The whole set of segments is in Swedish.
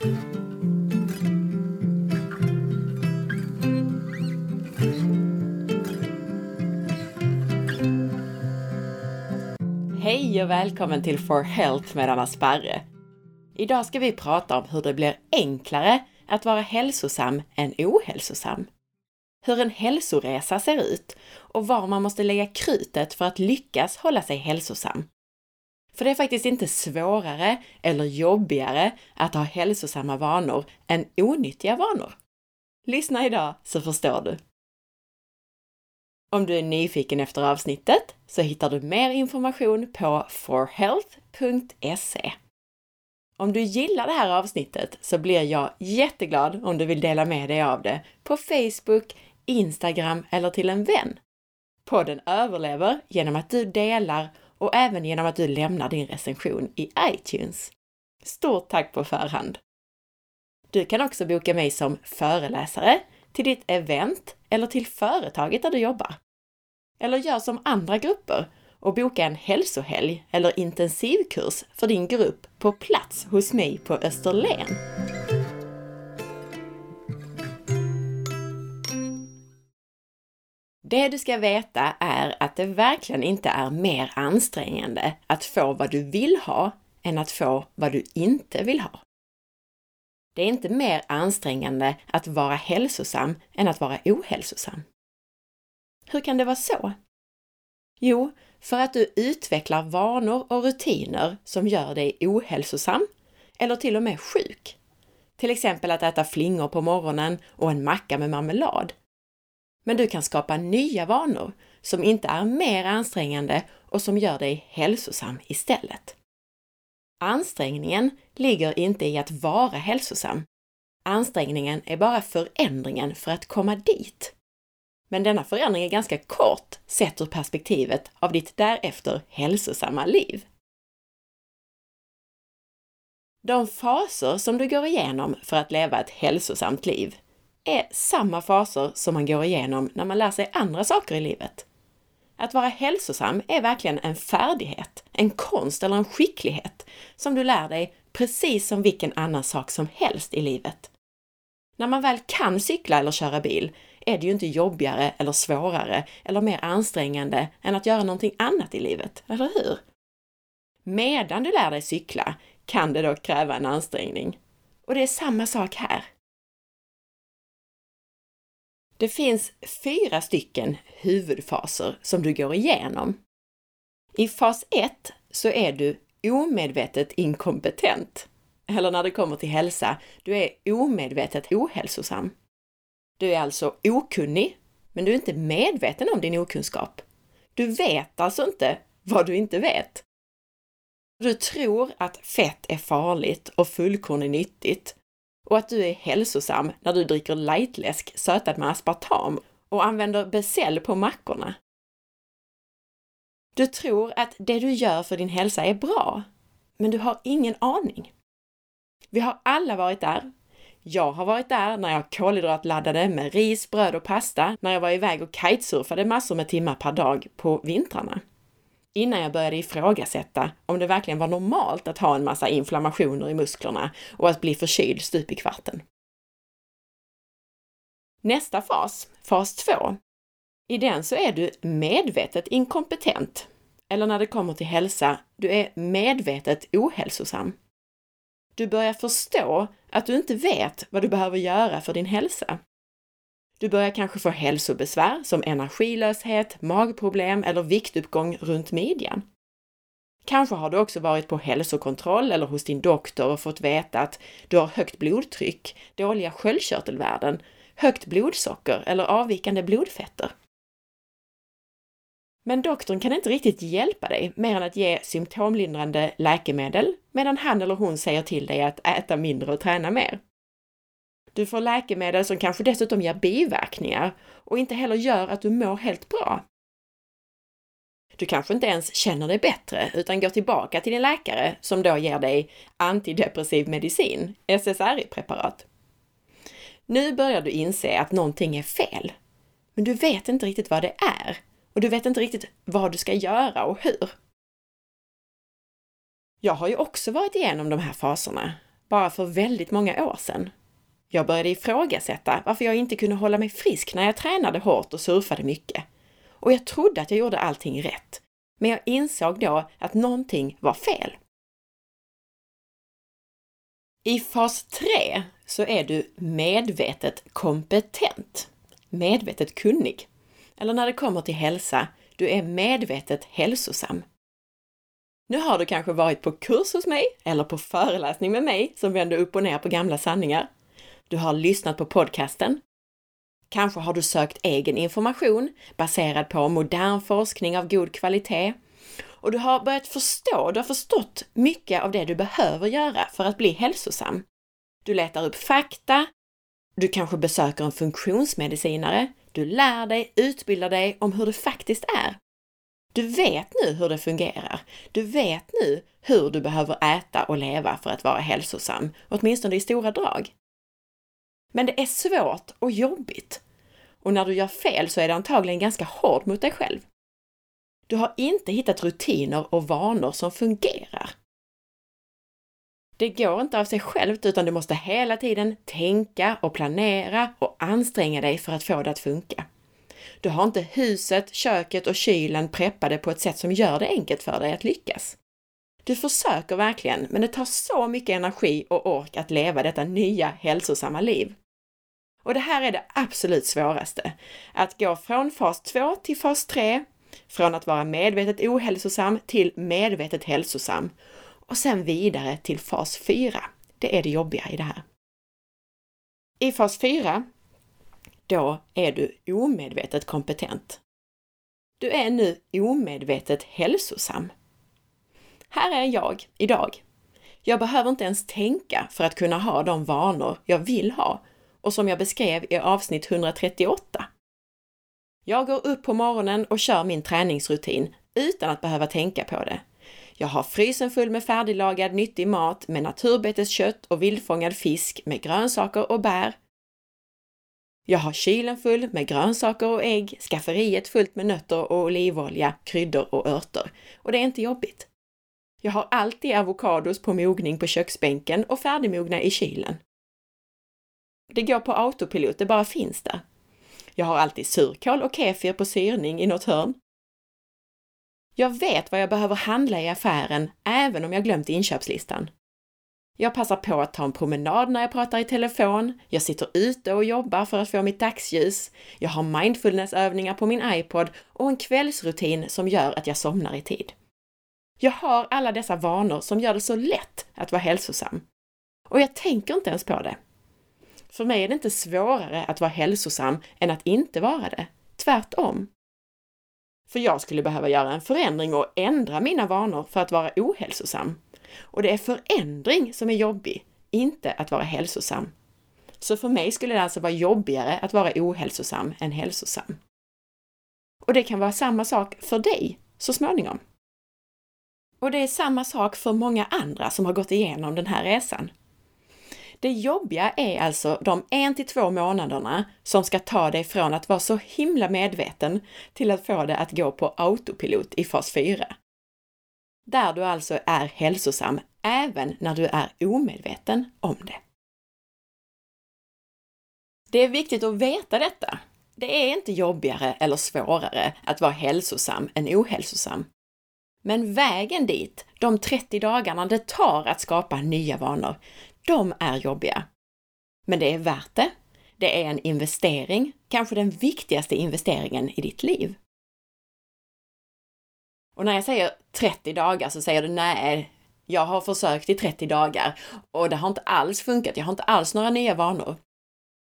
Hej och välkommen till For Health med Anna Sparre. Idag ska vi prata om hur det blir enklare att vara hälsosam än ohälsosam. Hur en hälsoresa ser ut och var man måste lägga krutet för att lyckas hålla sig hälsosam. För det är faktiskt inte svårare eller jobbigare att ha hälsosamma vanor än onyttiga vanor. Lyssna idag så förstår du. Om du är nyfiken efter avsnittet så hittar du mer information på forhealth.se. Om du gillar det här avsnittet så blir jag jätteglad om du vill dela med dig av det på Facebook, Instagram eller till en vän. Podden överlever genom att du delar och även genom att du lämnar din recension i iTunes. Stort tack på förhand! Du kan också boka mig som föreläsare till ditt event eller till företaget där du jobbar. Eller gör som andra grupper och boka en hälsohelg eller intensivkurs för din grupp på plats hos mig på Österlen. Det du ska veta är att det verkligen inte är mer ansträngande att få vad du vill ha än att få vad du inte vill ha. Det är inte mer ansträngande att vara hälsosam än att vara ohälsosam. Hur kan det vara så? Jo, för att du utvecklar vanor och rutiner som gör dig ohälsosam eller till och med sjuk. Till exempel att äta flingor på morgonen och en macka med marmelad. Men du kan skapa nya vanor som inte är mer ansträngande och som gör dig hälsosam istället. Ansträngningen ligger inte i att vara hälsosam. Ansträngningen är bara förändringen för att komma dit. Men denna förändring är ganska kort sett ur perspektivet av ditt därefter hälsosamma liv. De faser som du går igenom för att leva ett hälsosamt liv är samma faser som man går igenom när man lär sig andra saker i livet. Att vara hälsosam är verkligen en färdighet, en konst eller en skicklighet som du lär dig precis som vilken annan sak som helst i livet. När man väl kan cykla eller köra bil är det ju inte jobbigare eller svårare eller mer ansträngande än att göra någonting annat i livet, eller hur? Medan du lär dig cykla kan det dock kräva en ansträngning. Och det är samma sak här. Det finns fyra stycken huvudfaser som du går igenom. I fas 1 så är du omedvetet inkompetent. Eller när det kommer till hälsa, du är omedvetet ohälsosam. Du är alltså okunnig, men du är inte medveten om din okunskap. Du vet alltså inte vad du inte vet. Du tror att fett är farligt och fullkorn är nyttigt och att du är hälsosam när du dricker lightläsk sötad med aspartam och använder Becell på mackorna. Du tror att det du gör för din hälsa är bra, men du har ingen aning. Vi har alla varit där. Jag har varit där när jag kolhydratladdade med ris, bröd och pasta när jag var iväg och kitesurfade massor med timmar per dag på vintrarna. Innan jag började ifrågasätta om det verkligen var normalt att ha en massa inflammationer i musklerna och att bli förkyld stup i kvarten. Nästa fas, fas 2. I den så är du medvetet inkompetent. Eller när det kommer till hälsa, du är medvetet ohälsosam. Du börjar förstå att du inte vet vad du behöver göra för din hälsa. Du börjar kanske få hälsobesvär som energilöshet, magproblem eller viktuppgång runt midjan. Kanske har du också varit på hälsokontroll eller hos din doktor och fått veta att du har högt blodtryck, dåliga sköldkörtelvärden, högt blodsocker eller avvikande blodfetter. Men doktorn kan inte riktigt hjälpa dig mer än att ge symptomlindrande läkemedel medan han eller hon säger till dig att äta mindre och träna mer. Du får läkemedel som kanske dessutom ger biverkningar och inte heller gör att du mår helt bra. Du kanske inte ens känner dig bättre utan går tillbaka till din läkare som då ger dig antidepressiv medicin, SSRI-preparat. Nu börjar du inse att någonting är fel, men du vet inte riktigt vad det är och du vet inte riktigt vad du ska göra och hur. Jag har ju också varit igenom de här faserna bara för väldigt många år sedan. Jag började ifrågasätta varför jag inte kunde hålla mig frisk när jag tränade hårt och surfade mycket. Och jag trodde att jag gjorde allting rätt. Men jag insåg då att någonting var fel. I fas 3 så är du medvetet kompetent, medvetet kunnig. Eller när det kommer till hälsa, du är medvetet hälsosam. Nu har du kanske varit på kurs hos mig eller på föreläsning med mig som vänder upp och ner på gamla sanningar. Du har lyssnat på podcasten. Kanske har du sökt egen information baserad på modern forskning av god kvalitet. Och du har börjat förstå, du har förstått mycket av det du behöver göra för att bli hälsosam. Du letar upp fakta, du kanske besöker en funktionsmedicinare, du lär dig, utbildar dig om hur det faktiskt är. Du vet nu hur det fungerar. Du vet nu hur du behöver äta och leva för att vara hälsosam, åtminstone i stora drag. Men det är svårt och jobbigt. Och när du gör fel så är det antagligen ganska hårt mot dig själv. Du har inte hittat rutiner och vanor som fungerar. Det går inte av sig självt utan du måste hela tiden tänka och planera och anstränga dig för att få det att funka. Du har inte huset, köket och kylen preppade på ett sätt som gör det enkelt för dig att lyckas. Du försöker verkligen, men det tar så mycket energi och ork att leva detta nya hälsosamma liv. Och det här är det absolut svåraste. Att gå från fas 2 till fas 3, från att vara medvetet ohälsosam till medvetet hälsosam och sen vidare till fas 4. Det är det jobbiga i det här. I fas 4, då är du omedvetet kompetent. Du är nu omedvetet hälsosam. Här är jag idag. Jag behöver inte ens tänka för att kunna ha de vanor jag vill ha och som jag beskrev i avsnitt 138. Jag går upp på morgonen och kör min träningsrutin utan att behöva tänka på det. Jag har frysen full med färdiglagad nyttig mat med naturbeteskött och vildfångad fisk med grönsaker och bär. Jag har kylen full med grönsaker och ägg, skafferiet fullt med nötter och olivolja, kryddor och örter. Och det är inte jobbigt. Jag har alltid avokados på mogning på köksbänken och färdigmogna i kylen. Det går på autopilot, det bara finns där. Jag har alltid surkål och kefir på syrning i något hörn. Jag vet vad jag behöver handla i affären, även om jag glömt inköpslistan. Jag passar på att ta en promenad när jag pratar i telefon, jag sitter ute och jobbar för att få mitt dagsljus, jag har mindfulnessövningar på min iPod och en kvällsrutin som gör att jag somnar i tid. Jag har alla dessa vanor som gör det så lätt att vara hälsosam. Och jag tänker inte ens på det. För mig är det inte svårare att vara hälsosam än att inte vara det. Tvärtom. För jag skulle behöva göra en förändring och ändra mina vanor för att vara ohälsosam. Och det är förändring som är jobbig, inte att vara hälsosam. Så för mig skulle det alltså vara jobbigare att vara ohälsosam än hälsosam. Och det kan vara samma sak för dig så småningom. Och det är samma sak för många andra som har gått igenom den här resan. Det jobbiga är alltså de en till två månaderna som ska ta dig från att vara så himla medveten till att få det att gå på autopilot i fas 4. Där du alltså är hälsosam även när du är omedveten om det. Det är viktigt att veta detta. Det är inte jobbigare eller svårare att vara hälsosam än ohälsosam. Men vägen dit, de 30 dagarna det tar att skapa nya vanor, de är jobbiga. Men det är värt det. Det är en investering, kanske den viktigaste investeringen i ditt liv. Och när jag säger 30 dagar så säger du nej, jag har försökt i 30 dagar och det har inte alls funkat, jag har inte alls några nya vanor.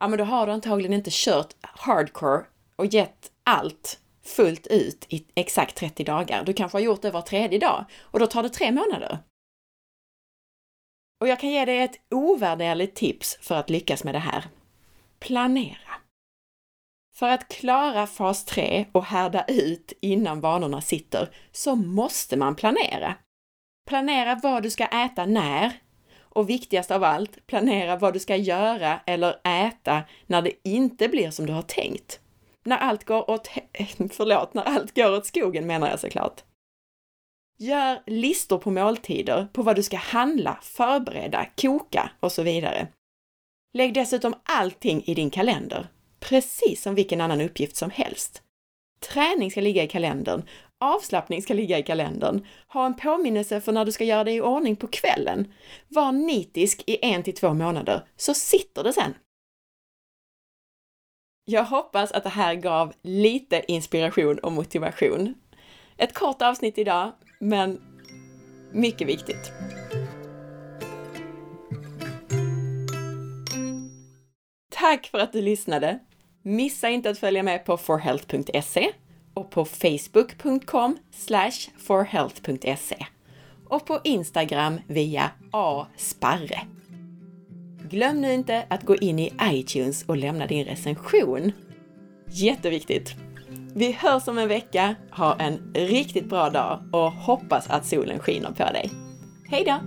Ja, men då har du antagligen inte kört hardcore och gett allt fullt ut i exakt 30 dagar. Du kanske har gjort det var tredje dag och då tar det tre månader. Och jag kan ge dig ett ovärderligt tips för att lyckas med det här. Planera. För att klara fas 3 och härda ut innan vanorna sitter så måste man planera. Planera vad du ska äta när och viktigast av allt, planera vad du ska göra eller äta när det inte blir som du har tänkt. När allt går åt, förlåt, när allt går åt skogen menar jag såklart. Gör listor på måltider, på vad du ska handla, förbereda, koka och så vidare. Lägg dessutom allting i din kalender, precis som vilken annan uppgift som helst. Träning ska ligga i kalendern, avslappning ska ligga i kalendern, ha en påminnelse för när du ska göra dig i ordning på kvällen. Var nitisk i en till två månader, så sitter det sen. Jag hoppas att det här gav lite inspiration och motivation. Ett kort avsnitt idag, men mycket viktigt. Tack för att du lyssnade! Missa inte att följa med på forhealth.se och på facebook.com forhealth.se och på Instagram via asparre. Glöm nu inte att gå in i iTunes och lämna din recension. Jätteviktigt! Vi hörs om en vecka. Ha en riktigt bra dag och hoppas att solen skiner på dig. Hej då!